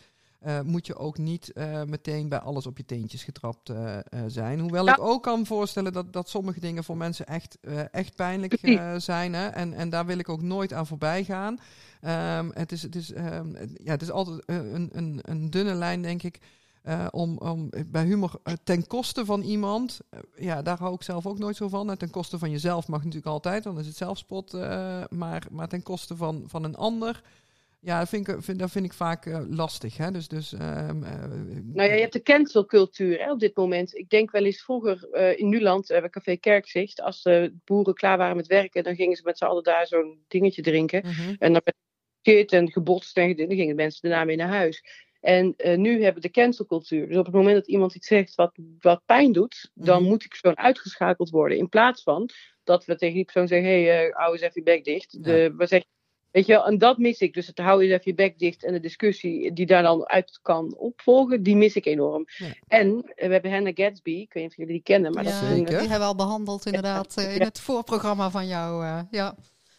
Speaker 2: eh, moet je ook niet eh, meteen bij alles op je teentjes getrapt eh, zijn. Hoewel ik ook kan voorstellen dat, dat sommige dingen voor mensen echt, echt pijnlijk zijn. Hè? En, en daar wil ik ook nooit aan voorbij gaan. Ehm, het, is, het, is, ehm, ja, het is altijd een, een, een dunne lijn, denk ik. om, om bij humor ten koste van iemand, ja, daar hou ik zelf ook nooit zo van. ten koste van jezelf mag natuurlijk altijd, dan is het zelfspot. maar, maar ten koste van, van een ander, ja, dat vind ik, vind, dat vind ik vaak uh, lastig. Hè? Dus, dus, um, uh,
Speaker 3: nou ja, je hebt de cancelcultuur hè, op dit moment. Ik denk wel eens vroeger uh, in Nuland, bij Café Kerkzicht, als de boeren klaar waren met werken, dan gingen ze met z'n allen daar zo'n dingetje drinken. -hmm. En dan werd en gebotst en dan gingen mensen daarna weer naar huis. En nu hebben we de cancelcultuur. Dus op het moment dat iemand iets zegt wat, wat pijn doet, dan -hmm. moet ik zo uitgeschakeld worden. In plaats van dat we tegen die persoon zeggen: hé, hey, hou eens even je bek dicht. De, ja. We zeggen Weet je wel, en dat mis ik. Dus het hou je even je bek dicht en de discussie die daar dan uit kan opvolgen, die mis ik enorm. Ja. En we hebben Hannah Gatsby, ik weet niet of jullie die kennen, maar
Speaker 1: ja,
Speaker 3: dat is
Speaker 1: een, die hebben we al behandeld inderdaad ja. in het voorprogramma van jou. Uh, ja.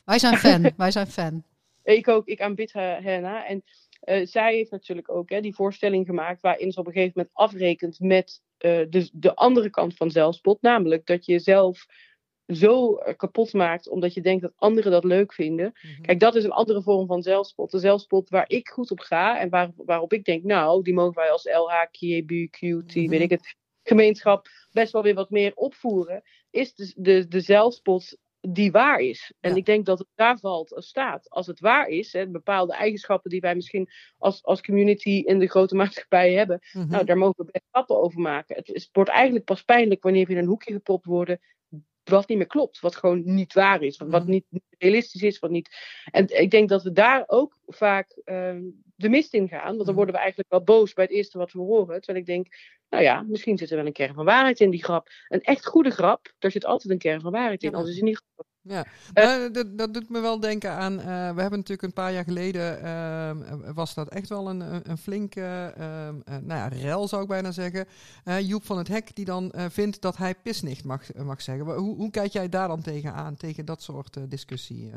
Speaker 1: Wij zijn fan, wij zijn fan.
Speaker 3: Ik ook, ik aanbid Hannah. En uh, zij heeft natuurlijk ook hè, die voorstelling gemaakt waarin ze op een gegeven moment afrekent met uh, de, de andere kant van zelfspot. Namelijk dat je zelf zo kapot maakt omdat je denkt dat anderen dat leuk vinden. Mm-hmm. Kijk, dat is een andere vorm van zelfspot. De zelfspot waar ik goed op ga en waar, waarop ik denk, nou, die mogen wij als LH, QB, QT, mm-hmm. weet ik het, gemeenschap best wel weer wat meer opvoeren, is de, de, de zelfspot die waar is. En ja. ik denk dat het daar valt als staat. Als het waar is, hè, bepaalde eigenschappen die wij misschien als, als community in de grote maatschappij hebben, mm-hmm. nou, daar mogen we best stappen over maken. Het, wordt eigenlijk pas pijnlijk wanneer we in een hoekje gepropt worden wat niet meer klopt, wat gewoon niet waar is, wat, wat niet, realistisch is, wat niet. En ik denk dat we daar ook vaak uh, de mist in gaan, want dan worden we eigenlijk wel boos bij het eerste wat we horen. Terwijl ik denk, nou ja, misschien zit er wel een kern van waarheid in die grap. Een echt goede grap, daar zit altijd een kern van waarheid in, anders is het niet goed.
Speaker 2: Ja, uh, dat, dat, doet me wel denken aan. Uh, we hebben natuurlijk een paar jaar geleden. Uh, was dat echt wel een, een flinke. nou ja, rel zou ik bijna zeggen. Joep van het Hek, die dan vindt dat hij pisnicht mag, mag zeggen. Hoe, hoe kijk jij daar dan tegenaan, tegen dat soort discussie?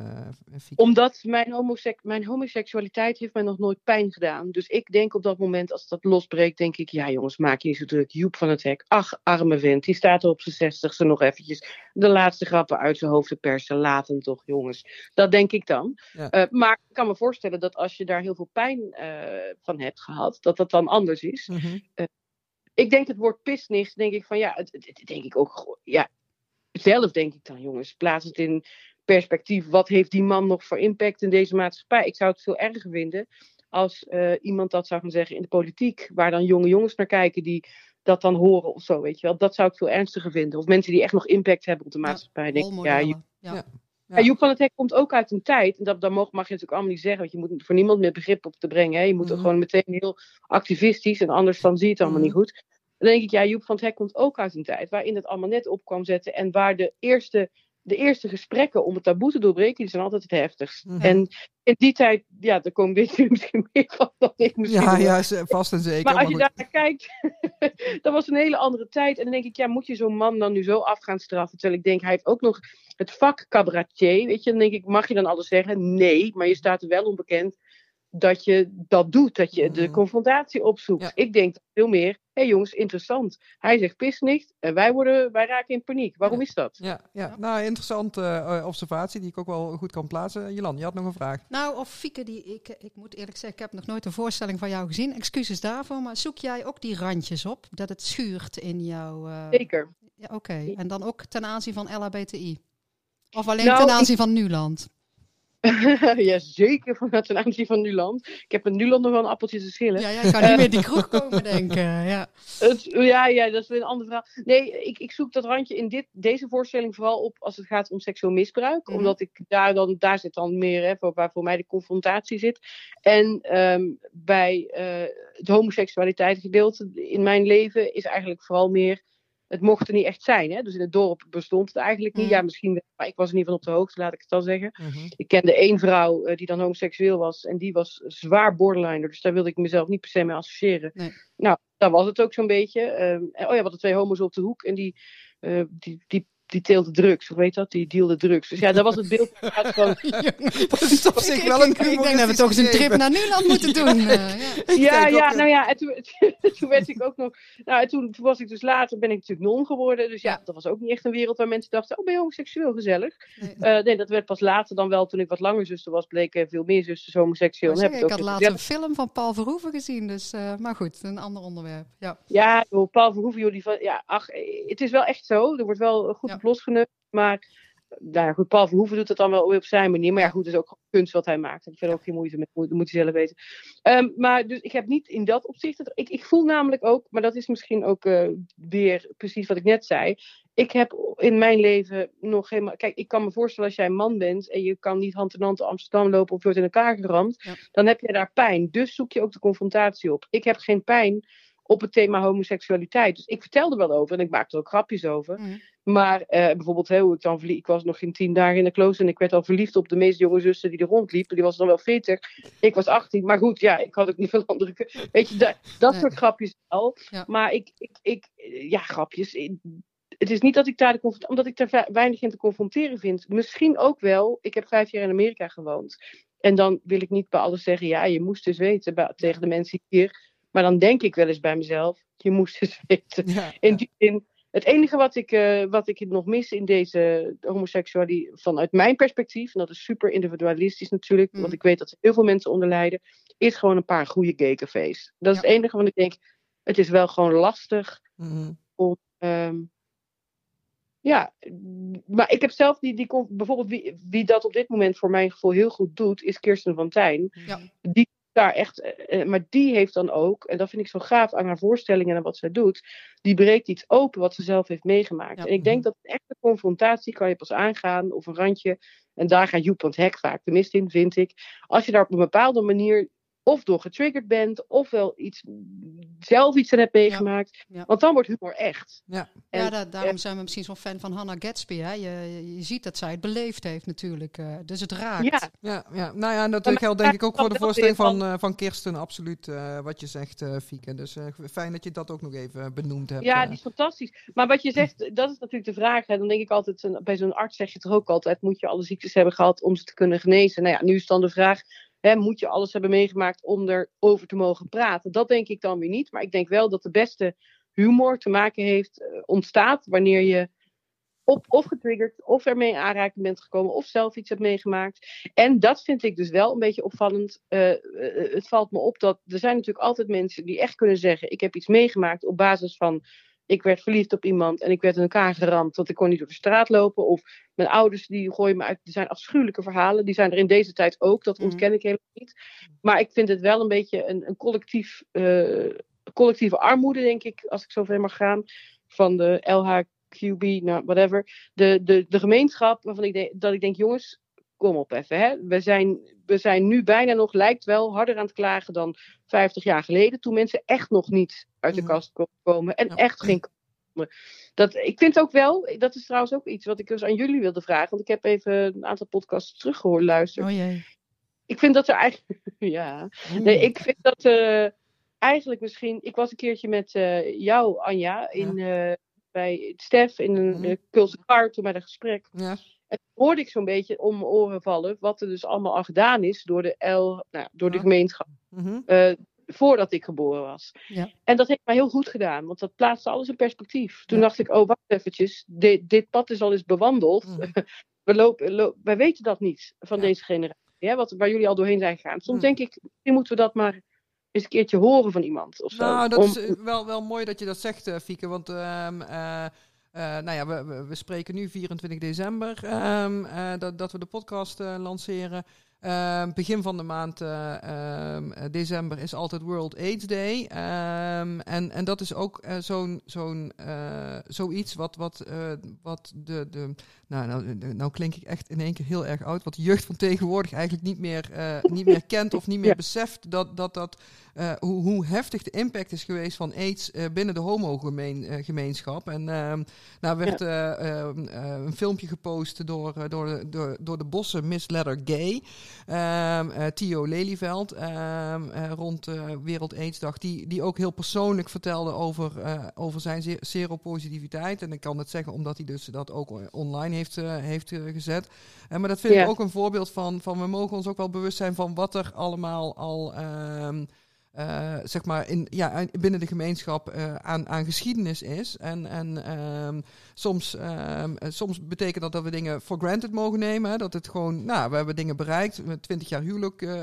Speaker 3: Omdat mijn, mijn homoseksualiteit heeft mij nog nooit pijn gedaan. Dus ik denk op dat moment, als dat losbreekt, denk ik: ja, jongens, maak je niet zo druk. Joep van het Hek, ach, arme vent, die staat er op zijn zestigste nog eventjes de laatste grappen uit zijn hoofd te persen ze laten toch, jongens. Dat denk ik dan. Ja. Uh, maar ik kan me voorstellen dat als je daar heel veel pijn uh, van hebt gehad, dat dat dan anders is. Mm -hmm. uh, ik denk het woord pisnicht, denk ik van ja, het, het, denk ik ook, ja, zelf denk ik dan, jongens, plaats het in perspectief. Wat heeft die man nog voor impact in deze maatschappij? Ik zou het veel erger vinden als iemand dat zou gaan zeggen in de politiek, waar dan jonge jongens naar kijken die dat dan horen of zo, weet je wel. Dat zou ik veel ernstiger vinden. Of mensen die echt nog impact hebben op de maatschappij. Ja, denk, ja, ja. Ja. Joep van het Hek komt ook uit een tijd, en dat, dat mag, mag je natuurlijk allemaal niet zeggen, want je moet voor niemand meer begrip op te brengen. Hè. Je moet er gewoon meteen heel activistisch, en anders dan zie je het allemaal niet goed. Dan denk ik, ja, Joep van het Hek komt ook uit een tijd waarin het allemaal net op kwam zetten en waar de eerste de eerste gesprekken om het taboe te doorbreken, die zijn altijd het heftigst. Mm -hmm. En in die tijd, ja, daar komen je misschien meer van dan ik misschien.
Speaker 2: Ja, ja, vast en zeker.
Speaker 3: Maar als je daar naar kijkt, dat was een hele andere tijd. En dan denk ik, ja, moet je zo'n man dan nu zo af gaan straffen? Terwijl ik denk, hij heeft ook nog het vak cabaretier, weet je. Dan denk ik, mag je dan alles zeggen? Nee, maar je staat er wel onbekend dat je dat doet, dat je de confrontatie opzoekt. Ja. Ik denk veel meer, hé hey jongens, interessant. Hij zegt pis niet en wij, worden, wij raken in paniek. Waarom
Speaker 2: ja.
Speaker 3: is dat?
Speaker 2: Ja, ja. nou, interessante uh, observatie die ik ook wel goed kan plaatsen. Jelan, je had nog een vraag.
Speaker 1: Nou, of Fieke, die, ik, ik moet eerlijk zeggen, ik heb nog nooit een voorstelling van jou gezien. Excuses daarvoor, maar zoek jij ook die randjes op? Dat het schuurt in jouw... Uh...
Speaker 3: Zeker.
Speaker 1: Ja, Oké, okay. en dan ook ten aanzien van LHBTI? Of alleen nou, ten aanzien ik... van Nuland?
Speaker 3: ja, zeker van ten aanzien van Nuland. Ik heb met Nuland nog wel een appeltje te schillen.
Speaker 1: Ja, ja kan niet meer die kroeg komen denken. Ja.
Speaker 3: Het, ja, ja, dat is weer een ander verhaal. Nee, ik, ik zoek dat randje in dit, deze voorstelling vooral op als het gaat om seksueel misbruik. Mm. Omdat ik daar dan, daar zit dan meer, hè, voor, waar voor mij de confrontatie zit. En um, bij uh, het homoseksualiteit gedeelte in mijn leven is eigenlijk vooral meer het mocht er niet echt zijn. Hè? Dus in het dorp bestond het eigenlijk niet. Mm. Ja, misschien, maar ik was in ieder geval op de hoogte, laat ik het dan zeggen. Mm-hmm. Ik kende één vrouw uh, die dan homoseksueel was en die was zwaar borderline. Dus daar wilde ik mezelf niet per se mee associëren. Nee. Nou, daar was het ook zo'n beetje. Um, oh ja, we hadden twee homo's op de hoek en die, uh, die, die die teelde drugs, hoe weet dat? Die dealde drugs. Dus ja, dat was het beeld van...
Speaker 2: dat is op zich wel een
Speaker 1: Ik denk dat we toch eens een trip naar Nuland moeten doen. Uh,
Speaker 3: ja,
Speaker 2: denk
Speaker 3: ja,
Speaker 2: ook,
Speaker 3: nou ja, en toen, toen werd ik ook nog. Nou, en toen, toen was ik dus later, ben ik natuurlijk non geworden. Dus ja,
Speaker 1: Ja.
Speaker 3: dat was ook niet echt een wereld waar mensen dachten: oh, ben je homoseksueel gezellig?
Speaker 1: Nee.
Speaker 3: Eh, nee, dat werd pas later dan wel. Toen ik wat langer zuster was, bleken veel meer zusters homoseksueel. Heb
Speaker 1: ik had laatst een film van Paul Verhoeven gezien, dus, eh, maar goed, een ander onderwerp. Ja.
Speaker 3: Ja, joh, Paul Verhoeven, joh, die van, ja, ach, eh, het is wel echt zo. Er wordt wel goed Losgeneukt. Maar nou ja, goed, Paul Verhoeven doet het dan wel weer op zijn manier. Maar ja, goed, het is ook kunst wat hij maakt. Heb ik verder ook geen moeite mee. Moet, moet hij zelf weten. Ehm, maar dus ik heb niet in dat opzicht. het- Ik, ik voel namelijk ook, maar dat is misschien ook eh, weer precies wat ik net zei. Ik heb in mijn leven nog helemaal. Kijk, ik kan me voorstellen als jij een man bent en je kan niet hand in hand door Amsterdam lopen of je wordt in elkaar geramd,
Speaker 1: Ja.
Speaker 3: dan heb je daar pijn. Dus zoek je ook de confrontatie op. Ik heb geen pijn op het thema homoseksualiteit. Dus ik vertelde wel over en ik maakte er ook grapjes over.
Speaker 1: Mhm.
Speaker 3: Maar eh, bijvoorbeeld, hè, hoe ik dan verlie- ik was nog geen tien dagen in de klooster en ik werd al verliefd op de meest jonge zuster die er rondliep. Die was dan wel 40. Ik was 18. Maar goed, ja, ik had ook niet veel andere. Weet je, da- dat
Speaker 1: Nee.
Speaker 3: soort grapjes wel.
Speaker 1: Ja.
Speaker 3: Maar ik, ik, ik, ja, grapjes. Ik- Het is niet dat ik daar de omdat ik daar weinig in te confronteren vind. Misschien ook wel. Ik heb vijf jaar in Amerika gewoond. En dan wil ik niet bij alles zeggen, ja, je moest dus weten bij- tegen de mensen hier. Maar dan denk ik wel eens bij mezelf, je moest dus weten.
Speaker 2: Ja,
Speaker 3: In die zin, het enige wat ik, eh, wat ik nog mis in deze homoseksualiteit, vanuit mijn perspectief, en dat is super individualistisch natuurlijk,
Speaker 1: Mm.
Speaker 3: want ik weet dat er heel veel mensen onder lijden, is gewoon een paar goede gay cafés. Dat is het enige wat ik denk, het is wel gewoon lastig
Speaker 2: Mhm.
Speaker 3: Ehm, ja, maar ik heb zelf die, die bijvoorbeeld wie, wie dat op dit moment voor mijn gevoel heel goed doet, is Kirsten van Tijn.
Speaker 1: Ja.
Speaker 3: Die daar echt, eh, eh, maar die heeft dan ook, en dat vind ik zo gaaf aan haar voorstellingen en wat zij doet, die breekt iets open wat ze zelf heeft meegemaakt.
Speaker 1: Ja.
Speaker 3: En ik denk dat een echte confrontatie kan je pas aangaan, of een randje, en daar gaat Joep van het Hek vaak de mist in, vind ik. Als je daar op een bepaalde manier of door getriggerd bent, ofwel iets, zelf iets aan hebt meegemaakt.
Speaker 1: Ja.
Speaker 3: Want dan wordt humor echt.
Speaker 2: Ja.
Speaker 3: En-
Speaker 1: ja, da- daarom zijn we misschien zo'n fan van Hannah Gatsby. Hè? Je, je, ziet dat zij het beleefd heeft natuurlijk. eh, dus het raakt.
Speaker 3: Ja,
Speaker 2: Ja, ja, nou ja, en dat geldt denk ik ook voor de voorstelling van,
Speaker 3: van-
Speaker 2: eh, van Kirsten, absoluut, eh, wat je zegt, eh Fieke. Dus eh, fijn dat je dat ook nog even benoemd hebt.
Speaker 3: Ja, die is fantastisch. Maar wat je zegt, dat is natuurlijk de vraag. Hè. Dan denk ik altijd, bij zo'n arts zeg je toch ook altijd, moet je alle ziektes hebben gehad om ze te kunnen genezen? Nou ja, nu is dan de vraag, hè, moet je alles hebben meegemaakt om erover te mogen praten? Dat denk ik dan weer niet. Maar ik denk wel dat de beste humor te maken heeft, eh, ontstaat wanneer je op, of getriggerd, of ermee in aanraking bent gekomen, of zelf iets hebt meegemaakt. En dat vind ik dus wel een beetje opvallend. Eh, eh, het valt me op dat er zijn natuurlijk altijd mensen die echt kunnen zeggen: Ik heb iets meegemaakt op basis van. Ik werd verliefd op iemand en ik werd in elkaar geramd, want ik kon niet door de straat lopen. Of mijn ouders die gooien me uit. Er zijn afschuwelijke verhalen. Die zijn er in deze tijd ook. Dat
Speaker 1: Mhm.
Speaker 3: ontken ik helemaal niet. Maar ik vind het wel een beetje een, een collectief, eh, collectieve armoede, denk ik, als ik zover mag gaan. Van de LHQB, nou, whatever. De, de, de gemeenschap waarvan ik denk, dat ik denk, jongens, kom op even. Hè? We, zijn, we zijn nu bijna nog, lijkt wel, harder aan het klagen dan 50 jaar geleden. Toen mensen echt nog niet uit de kast konden komen. En echt geen. Dat, ik vind ook wel, dat is trouwens ook iets wat ik dus aan jullie wilde vragen. Want ik heb even een aantal podcasts teruggehoord luisteren.
Speaker 1: Oh jee.
Speaker 3: Ik vind dat er eigenlijk. ja. Nee, ik vind dat eh, eigenlijk misschien. Ik was een keertje met eh, jou, Anja, in, eh, bij Stef in een
Speaker 2: Mhm.
Speaker 3: Kulse Kar toen bij een gesprek.
Speaker 2: Ja.
Speaker 3: En toen hoorde ik zo'n beetje om mijn oren vallen wat er dus allemaal al gedaan is door de L, nou, door de gemeenschap.
Speaker 2: Mhm.
Speaker 3: Voordat ik geboren was.
Speaker 1: Ja.
Speaker 3: En dat heeft mij heel goed gedaan, want dat plaatste alles in perspectief. Toen
Speaker 2: Ja.
Speaker 3: dacht ik, oh wacht eventjes, dit, dit pad is al eens bewandeld.
Speaker 2: Mhm.
Speaker 3: We lopen, lo- wij weten dat niet van
Speaker 2: Ja.
Speaker 3: deze generatie, hè, wat, waar jullie al doorheen zijn gegaan. Soms
Speaker 2: Mhm.
Speaker 3: denk ik, misschien moeten we dat maar eens een keertje horen van iemand of zo.
Speaker 2: Nou, dat
Speaker 3: Om-
Speaker 2: is eh, wel, wel mooi dat je dat zegt, eh, Fieke. Want ehm, eh, nou ja, we, we, we spreken nu 24 december ehm, eh, dat, dat we de podcast lanceren. Ehm, begin van de maand eh, ehm, eh, december is altijd World AIDS Day. Ehm, en, en dat is ook eh, zo'n, zo'n, eh, zoiets wat, wat, wat de, de nou, nou, eh, nou klink ik echt in één keer heel erg oud. Wat de jeugd van tegenwoordig eigenlijk niet meer, eh, niet meer kent of niet meer
Speaker 3: Ja.
Speaker 2: beseft. Dat, dat, dat, eh, hoe, hoe heftig de impact is geweest van AIDS binnen de homo-gemeenschap. en ehm nou werd eh, ehm, eh, een filmpje gepost door, door, de, door, door de bossen Miss Letter Gay. Ehm, eh, Theo Lelyveld rond Wereld AIDS-dag. Die, die ook heel persoonlijk vertelde over, over zijn seropositiviteit. En ik kan het zeggen omdat hij dus dat ook online heeft, eh, heeft eh, gezet. Eh, maar dat vind
Speaker 3: Ja.
Speaker 2: ik ook een voorbeeld van, van we mogen ons ook wel bewust zijn van wat er allemaal al... ehm, eh, zeg maar in, ja, binnen de gemeenschap uh, aan, aan geschiedenis is. En, en um, soms, um, soms betekent dat dat we dingen for granted mogen nemen. Hè? Dat het gewoon, nou, we hebben dingen bereikt. 20 jaar huwelijk, uh,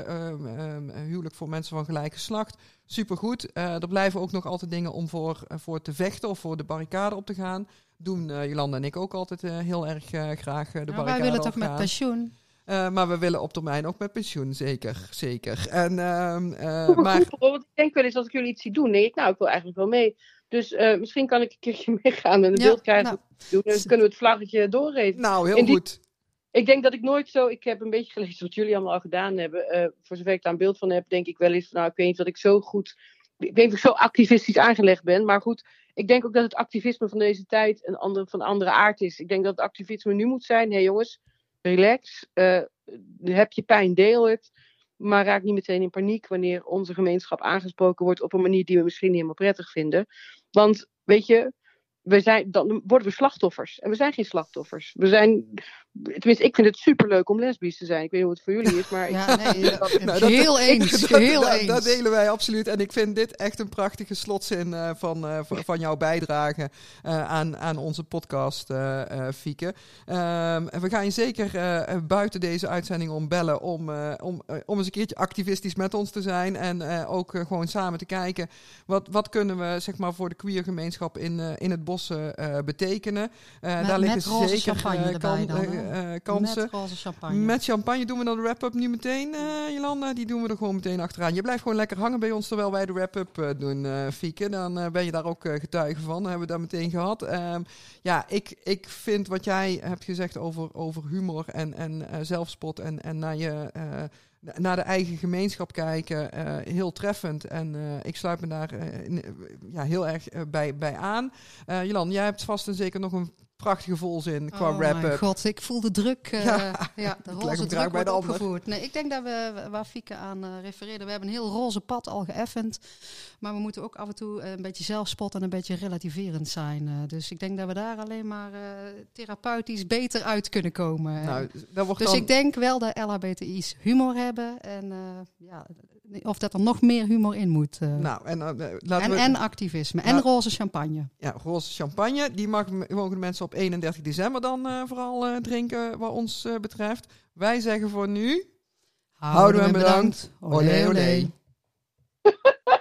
Speaker 2: huwelijk voor mensen van gelijk geslacht. Supergoed. er blijven ook nog altijd dingen om voor, voor te vechten of voor de barricade op te gaan. Doen Jolanda en ik ook altijd heel erg graag de barricade
Speaker 1: Wij willen toch met pensioen?
Speaker 2: Uh, maar we willen op termijn ook met pensioen, zeker. zeker. En, uh,
Speaker 3: uh, maar... ik denk wel eens als ik jullie iets zie doen, denk ik, nou, ik wil eigenlijk wel mee. Dus uh, misschien kan ik een keertje meegaan en een ja, beeld krijgen. Nou. Doen, dan kunnen we het vlaggetje doorgeven.
Speaker 2: Nou, heel
Speaker 3: die,
Speaker 2: goed.
Speaker 3: Ik denk dat ik nooit zo, ik heb een beetje gelezen wat jullie allemaal al gedaan hebben. voor zover ik daar een beeld van heb, denk ik wel eens, nou, ik weet niet dat ik zo goed, ik denk dat ik zo activistisch aangelegd ben. Maar goed, ik denk ook dat het activisme van deze tijd een andere, van andere aard is. Ik denk dat het activisme nu moet zijn, hé hey jongens, relax. Uh, heb je pijn, deel het. Maar raak niet meteen in paniek wanneer onze gemeenschap aangesproken wordt op een manier die we misschien niet helemaal prettig vinden. Want weet je, we zijn, dan worden we slachtoffers. En we zijn geen slachtoffers. We zijn, tenminste, ik vind het superleuk om lesbisch te zijn. Ik weet niet hoe het voor jullie is, maar...
Speaker 1: Ja, nee, dat, nou, heel eens, heel
Speaker 2: dat,
Speaker 1: eens.
Speaker 2: Dat, delen wij absoluut. En ik vind dit echt een prachtige slotzin uh, van, uh, van jouw bijdrage uh, aan, aan onze podcast, Fieke. Um, we gaan je zeker buiten deze uitzending om bellen om, om, om eens een keertje activistisch met ons te zijn. En ook gewoon samen te kijken, wat, wat kunnen we zeg maar, voor de queer gemeenschap in, in het bos uh, betekenen. Uh,
Speaker 1: met,
Speaker 2: daar liggen
Speaker 1: zeker
Speaker 2: champagne
Speaker 1: kan,
Speaker 2: dan, kansen.
Speaker 1: Met roze champagne.
Speaker 2: Met champagne doen we dan de wrap-up niet meteen, Jolanda. Die doen we er gewoon meteen achteraan. Je blijft gewoon lekker hangen bij ons terwijl wij de wrap-up doen, Fieke. Dan ben je daar ook getuige van. Dan hebben we dat meteen gehad. Um, ja, ik, ik vind wat jij hebt gezegd over, over humor en, en zelfspot en, en naar je naar de eigen gemeenschap kijken, uh, heel treffend. En uh, ik sluit me daar uh, ja, heel erg bij, bij aan. Jolan, jij hebt vast en zeker nog een prachtige volzin qua
Speaker 1: oh
Speaker 2: rap.
Speaker 1: mijn god, ik voel de druk. Uh, ja, ja, de roze druk
Speaker 2: bij de
Speaker 1: opgevoerd. Nee, ik denk dat we, waar Fieke aan uh, refereerde, we hebben een heel roze pad al geëffend. Maar we moeten ook af en toe een beetje zelfspot en een beetje relativerend zijn. Uh, dus ik denk dat we daar alleen maar therapeutisch beter uit kunnen komen. Nou, dat wordt dus dan... ik denk wel dat LHBTI's humor hebben. En ja, of dat er nog meer humor in moet. Uh.
Speaker 2: Nou, en, uh,
Speaker 1: laten en, we... en activisme. Nou, en roze champagne.
Speaker 2: Ja, roze champagne. Die mag, mogen de mensen op 31 december dan uh, vooral drinken, wat ons betreft. Wij zeggen voor nu...
Speaker 1: Houden, Houden we bedankt. bedankt.
Speaker 2: Olé, olé. olé.